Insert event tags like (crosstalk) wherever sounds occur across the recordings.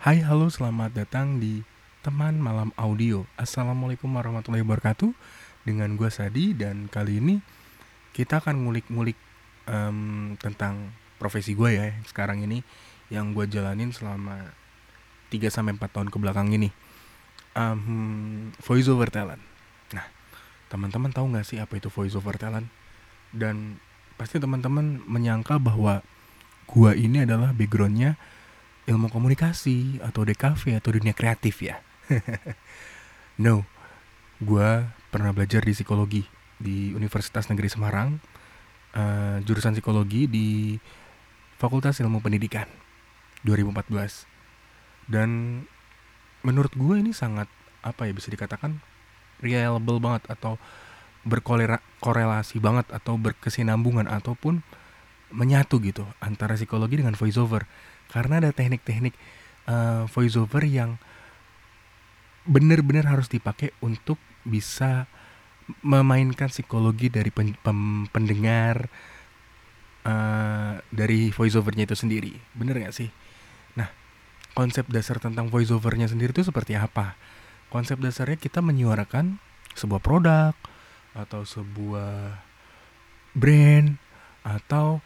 Hai, halo, selamat datang di teman malam audio. Assalamualaikum warahmatullahi wabarakatuh. Dengan gue Sadi dan kali ini kita akan ngulik-ngulik um, tentang profesi gue ya sekarang ini yang gue jalanin selama 3 sampai 4 tahun ke belakang ini. Um, voice over talent. Nah, teman-teman tahu nggak sih apa itu voice over talent? Dan pasti teman-teman menyangka bahwa gue ini adalah backgroundnya ilmu komunikasi atau DKV atau dunia kreatif ya. (laughs) no, gue pernah belajar di psikologi di Universitas Negeri Semarang, uh, jurusan psikologi di Fakultas Ilmu Pendidikan 2014. Dan menurut gue ini sangat apa ya bisa dikatakan reliable banget atau berkorelasi banget atau berkesinambungan ataupun menyatu gitu antara psikologi dengan voiceover. Karena ada teknik-teknik uh, voiceover yang benar-benar harus dipakai untuk bisa memainkan psikologi dari pen, pen, pendengar uh, dari voiceovernya itu sendiri. Bener gak sih? Nah konsep dasar tentang voiceovernya sendiri itu seperti apa? Konsep dasarnya kita menyuarakan sebuah produk atau sebuah brand atau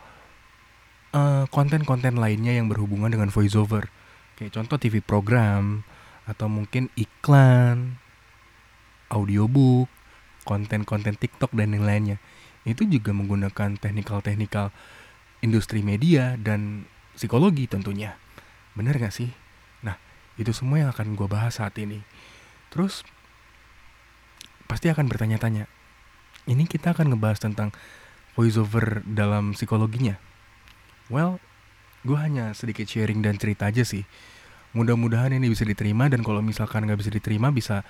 eh, konten-konten lainnya yang berhubungan dengan voiceover. Kayak contoh TV program atau mungkin iklan audiobook konten-konten TikTok dan yang lainnya. Itu juga menggunakan teknikal-teknikal industri media dan psikologi tentunya. Bener gak sih? Nah itu semua yang akan gue bahas saat ini. Terus pasti akan bertanya-tanya ini kita akan ngebahas tentang voiceover dalam psikologinya Well, gue hanya sedikit sharing dan cerita aja sih. Mudah-mudahan ini bisa diterima dan kalau misalkan nggak bisa diterima bisa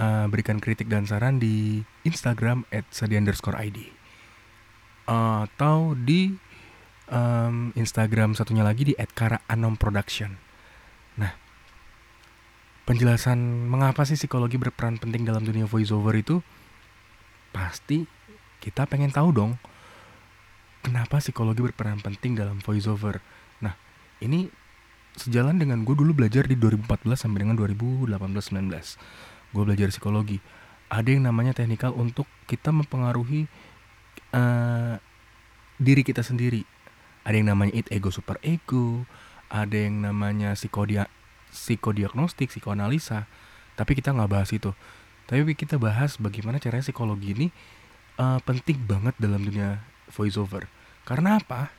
uh, berikan kritik dan saran di Instagram at @sadi_id atau di um, Instagram satunya lagi di @kara_anom_production. Nah, penjelasan mengapa sih psikologi berperan penting dalam dunia voiceover itu pasti kita pengen tahu dong kenapa psikologi berperan penting dalam voiceover. Nah, ini sejalan dengan gue dulu belajar di 2014 sampai dengan 2018-19. Gue belajar psikologi. Ada yang namanya teknikal untuk kita mempengaruhi uh, diri kita sendiri. Ada yang namanya it ego super ego, ada yang namanya psikodia psikodiagnostik, psikoanalisa. Tapi kita nggak bahas itu. Tapi kita bahas bagaimana caranya psikologi ini uh, penting banget dalam dunia voiceover. Karena apa?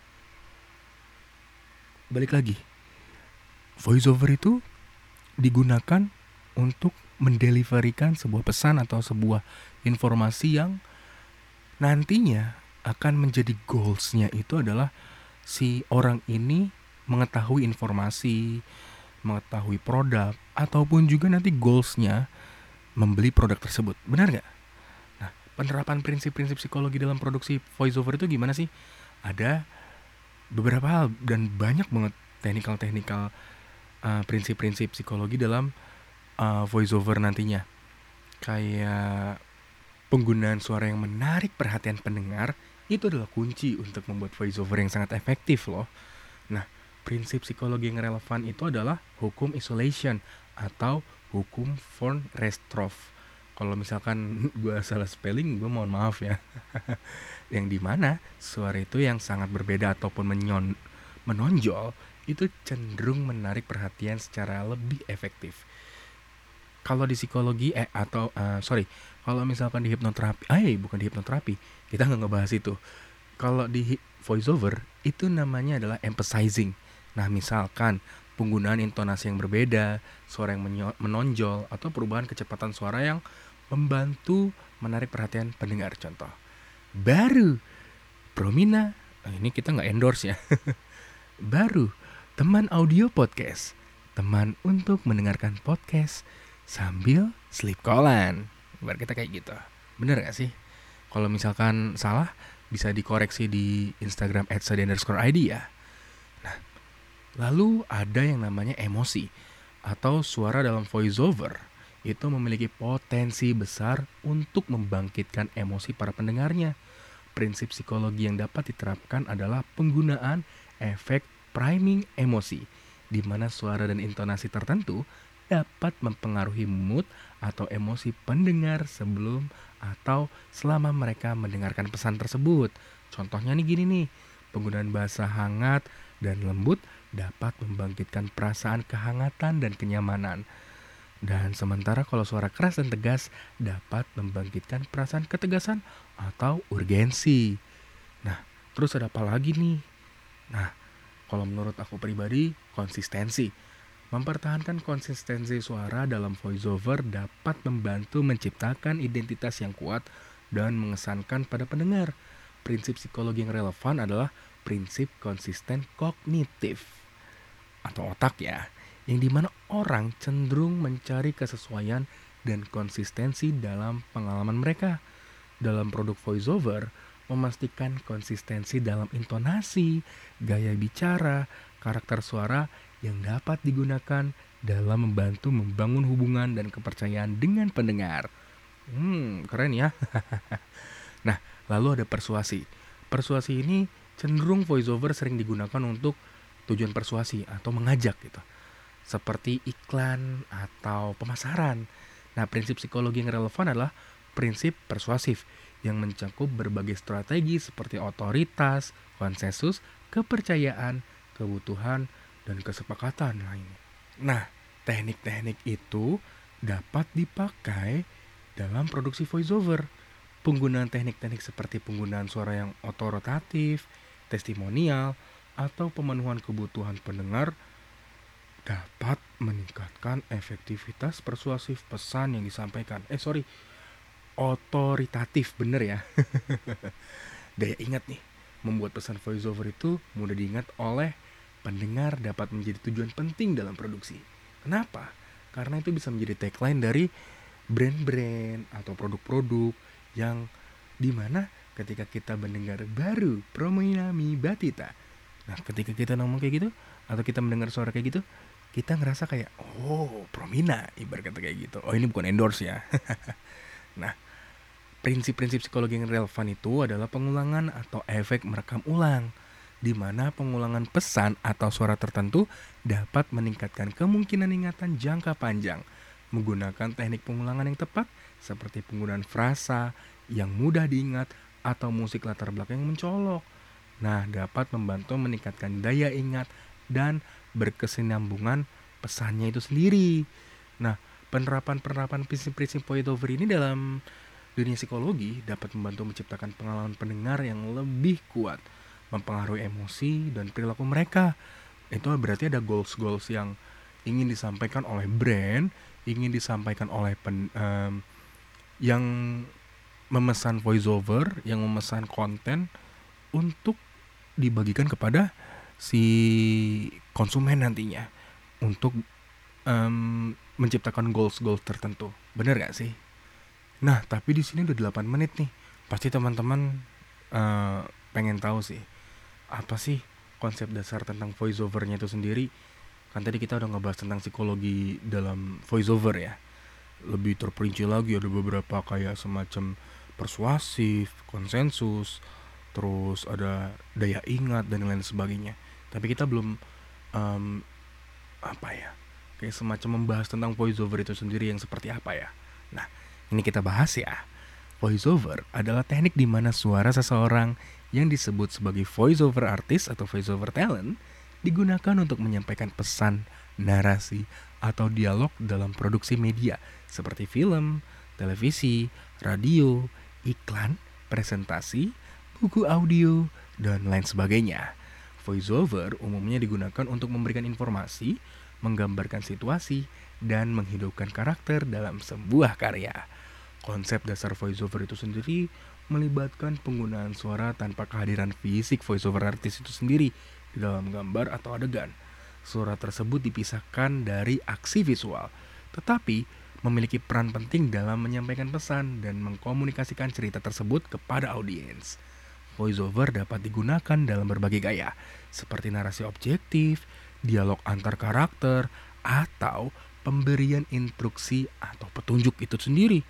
Balik lagi. Voiceover itu digunakan untuk mendeliverikan sebuah pesan atau sebuah informasi yang nantinya akan menjadi goalsnya itu adalah si orang ini mengetahui informasi, mengetahui produk, ataupun juga nanti goalsnya membeli produk tersebut. Benar nggak? Nah, penerapan prinsip-prinsip psikologi dalam produksi voiceover itu gimana sih? Ada beberapa hal dan banyak banget teknikal-teknikal uh, prinsip-prinsip psikologi dalam uh, voiceover nantinya. Kayak penggunaan suara yang menarik perhatian pendengar itu adalah kunci untuk membuat voiceover yang sangat efektif loh. Nah, prinsip psikologi yang relevan itu adalah hukum isolation atau hukum von Restroff kalau misalkan (laughs) gue salah spelling gue mohon maaf ya. (laughs) Yang di mana suara itu yang sangat berbeda ataupun menyon menonjol itu cenderung menarik perhatian secara lebih efektif. Kalau di psikologi eh atau uh, sorry kalau misalkan di hipnoterapi eh bukan di hipnoterapi kita nggak ngebahas itu. Kalau di voiceover itu namanya adalah emphasizing. Nah misalkan penggunaan intonasi yang berbeda, suara yang menonjol, atau perubahan kecepatan suara yang membantu menarik perhatian pendengar. Contoh baru Promina oh ini kita nggak endorse ya. (laughs) Baru teman audio podcast teman untuk mendengarkan podcast sambil sleep callan. Biar kita kayak gitu. Bener gak sih? Kalau misalkan salah bisa dikoreksi di Instagram @sadi_id ya. Nah lalu ada yang namanya emosi atau suara dalam voiceover itu memiliki potensi besar untuk membangkitkan emosi para pendengarnya. Prinsip psikologi yang dapat diterapkan adalah penggunaan efek priming emosi, di mana suara dan intonasi tertentu dapat mempengaruhi mood atau emosi pendengar sebelum atau selama mereka mendengarkan pesan tersebut. Contohnya nih gini nih, penggunaan bahasa hangat dan lembut dapat membangkitkan perasaan kehangatan dan kenyamanan. Dan sementara kalau suara keras dan tegas dapat membangkitkan perasaan ketegasan atau urgensi. Nah, terus ada apa lagi nih? Nah, kalau menurut aku pribadi, konsistensi. Mempertahankan konsistensi suara dalam voiceover dapat membantu menciptakan identitas yang kuat dan mengesankan pada pendengar. Prinsip psikologi yang relevan adalah prinsip konsisten kognitif atau otak ya yang di mana orang cenderung mencari kesesuaian dan konsistensi dalam pengalaman mereka. Dalam produk voiceover, memastikan konsistensi dalam intonasi, gaya bicara, karakter suara yang dapat digunakan dalam membantu membangun hubungan dan kepercayaan dengan pendengar. Hmm, keren ya. (laughs) nah, lalu ada persuasi. Persuasi ini cenderung voiceover sering digunakan untuk tujuan persuasi atau mengajak gitu seperti iklan atau pemasaran. Nah, prinsip psikologi yang relevan adalah prinsip persuasif yang mencakup berbagai strategi seperti otoritas, konsensus, kepercayaan, kebutuhan, dan kesepakatan lainnya. Nah, teknik-teknik itu dapat dipakai dalam produksi voiceover. Penggunaan teknik-teknik seperti penggunaan suara yang otoritatif, testimonial, atau pemenuhan kebutuhan pendengar dapat meningkatkan efektivitas persuasif pesan yang disampaikan. Eh sorry, otoritatif bener ya. (laughs) Daya ingat nih, membuat pesan voiceover itu mudah diingat oleh pendengar dapat menjadi tujuan penting dalam produksi. Kenapa? Karena itu bisa menjadi tagline dari brand-brand atau produk-produk yang di mana ketika kita mendengar baru Prominami Batita. Nah ketika kita ngomong kayak gitu atau kita mendengar suara kayak gitu, kita ngerasa kayak oh Promina ibarat kata kayak gitu. Oh ini bukan endorse ya. (laughs) Nah prinsip-prinsip psikologi yang relevan itu adalah pengulangan atau efek merekam ulang di mana pengulangan pesan atau suara tertentu dapat meningkatkan kemungkinan ingatan jangka panjang. Menggunakan teknik pengulangan yang tepat seperti penggunaan frasa yang mudah diingat atau musik latar belakang yang mencolok. Nah, dapat membantu meningkatkan daya ingat dan berkesinambungan pesannya itu sendiri. Nah, penerapan-penerapan prinsip-prinsip point over ini dalam dunia psikologi dapat membantu menciptakan pengalaman pendengar yang lebih kuat, mempengaruhi emosi dan perilaku mereka. Itu berarti ada goals-goals yang ingin disampaikan oleh brand, ingin disampaikan oleh pen, um, yang memesan voiceover, yang memesan konten untuk dibagikan kepada si konsumen nantinya untuk um, menciptakan goals-goals tertentu. Bener gak sih? Nah, tapi di sini udah 8 menit nih. Pasti teman-teman uh, pengen tahu sih apa sih konsep dasar tentang voiceovernya itu sendiri. Kan tadi kita udah ngebahas tentang psikologi dalam voiceover ya. Lebih terperinci lagi ada beberapa kayak semacam persuasif, konsensus, terus ada daya ingat dan lain sebagainya tapi kita belum um, apa ya kayak semacam membahas tentang voiceover itu sendiri yang seperti apa ya nah ini kita bahas ya voiceover adalah teknik di mana suara seseorang yang disebut sebagai voiceover artist atau voiceover talent digunakan untuk menyampaikan pesan, narasi, atau dialog dalam produksi media seperti film, televisi, radio, iklan, presentasi, buku audio, dan lain sebagainya. Voiceover umumnya digunakan untuk memberikan informasi, menggambarkan situasi, dan menghidupkan karakter dalam sebuah karya. Konsep dasar voiceover itu sendiri melibatkan penggunaan suara tanpa kehadiran fisik voiceover artis itu sendiri di dalam gambar atau adegan. Suara tersebut dipisahkan dari aksi visual, tetapi memiliki peran penting dalam menyampaikan pesan dan mengkomunikasikan cerita tersebut kepada audiens. Voiceover dapat digunakan dalam berbagai gaya, seperti narasi objektif, dialog antar karakter, atau pemberian instruksi atau petunjuk itu sendiri.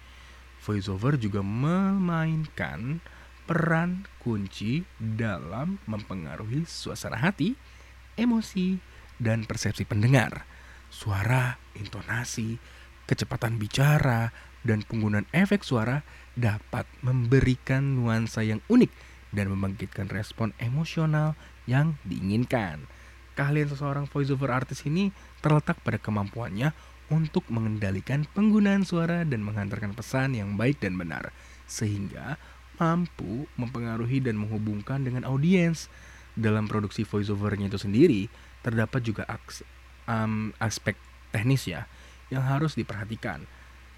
Voiceover juga memainkan peran kunci dalam mempengaruhi suasana hati, emosi, dan persepsi pendengar. Suara, intonasi, kecepatan bicara, dan penggunaan efek suara dapat memberikan nuansa yang unik dan membangkitkan respon emosional yang diinginkan. Keahlian seseorang voiceover artist ini terletak pada kemampuannya untuk mengendalikan penggunaan suara dan menghantarkan pesan yang baik dan benar, sehingga mampu mempengaruhi dan menghubungkan dengan audiens. Dalam produksi voiceovernya itu sendiri, terdapat juga aks, um, aspek teknis ya yang harus diperhatikan.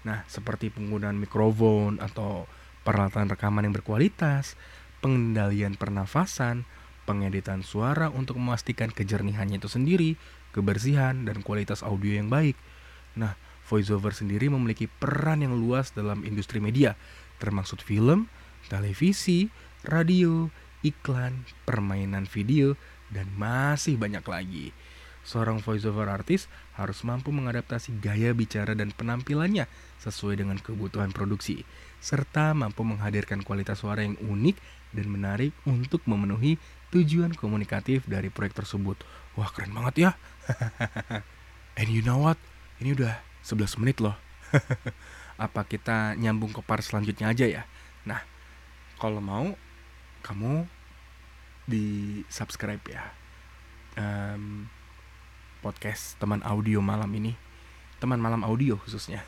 Nah, seperti penggunaan mikrofon atau peralatan rekaman yang berkualitas, pengendalian pernafasan, pengeditan suara untuk memastikan kejernihannya itu sendiri, kebersihan, dan kualitas audio yang baik. Nah, voiceover sendiri memiliki peran yang luas dalam industri media, termasuk film, televisi, radio, iklan, permainan video, dan masih banyak lagi. Seorang voiceover artist harus mampu mengadaptasi gaya bicara dan penampilannya sesuai dengan kebutuhan produksi, serta mampu menghadirkan kualitas suara yang unik dan menarik untuk memenuhi tujuan komunikatif dari proyek tersebut. Wah, keren banget ya. (laughs) And you know what? Ini udah 11 menit loh. (laughs) Apa kita nyambung ke part selanjutnya aja ya? Nah, kalau mau kamu di subscribe ya um, podcast teman audio malam ini teman malam audio khususnya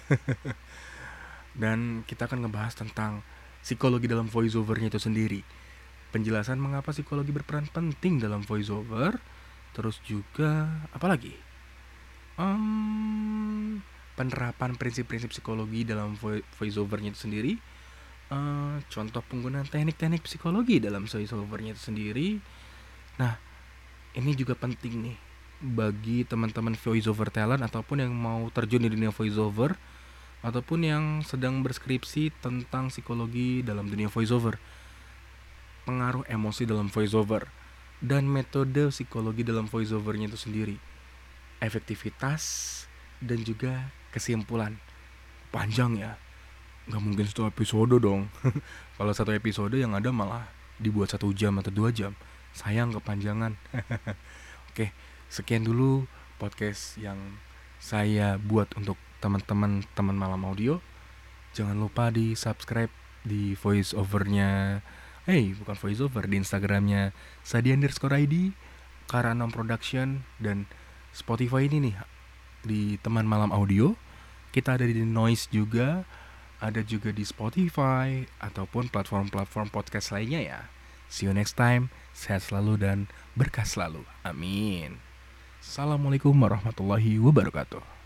(laughs) dan kita akan ngebahas tentang psikologi dalam voiceovernya itu sendiri. Penjelasan mengapa psikologi berperan penting dalam voiceover terus juga apa lagi? Um, penerapan prinsip-prinsip psikologi dalam voiceovernya itu sendiri. Uh, contoh penggunaan teknik-teknik psikologi dalam voiceovernya itu sendiri. Nah, ini juga penting nih bagi teman-teman voiceover talent ataupun yang mau terjun di dunia voiceover ataupun yang sedang berskripsi tentang psikologi dalam dunia voiceover. Pengaruh emosi dalam voiceover dan metode psikologi dalam voiceovernya itu sendiri. Efektivitas dan juga kesimpulan. Panjang ya nggak mungkin satu episode dong (laughs) kalau satu episode yang ada malah dibuat satu jam atau dua jam sayang kepanjangan (laughs) oke sekian dulu podcast yang saya buat untuk teman-teman teman malam audio jangan lupa di subscribe di voice overnya hey bukan voice over di instagramnya Sadi underscore ID Karanom Production dan Spotify ini nih di teman malam audio kita ada di noise juga ada juga di Spotify ataupun platform-platform podcast lainnya ya. See you next time, sehat selalu dan berkah selalu. Amin. Assalamualaikum warahmatullahi wabarakatuh.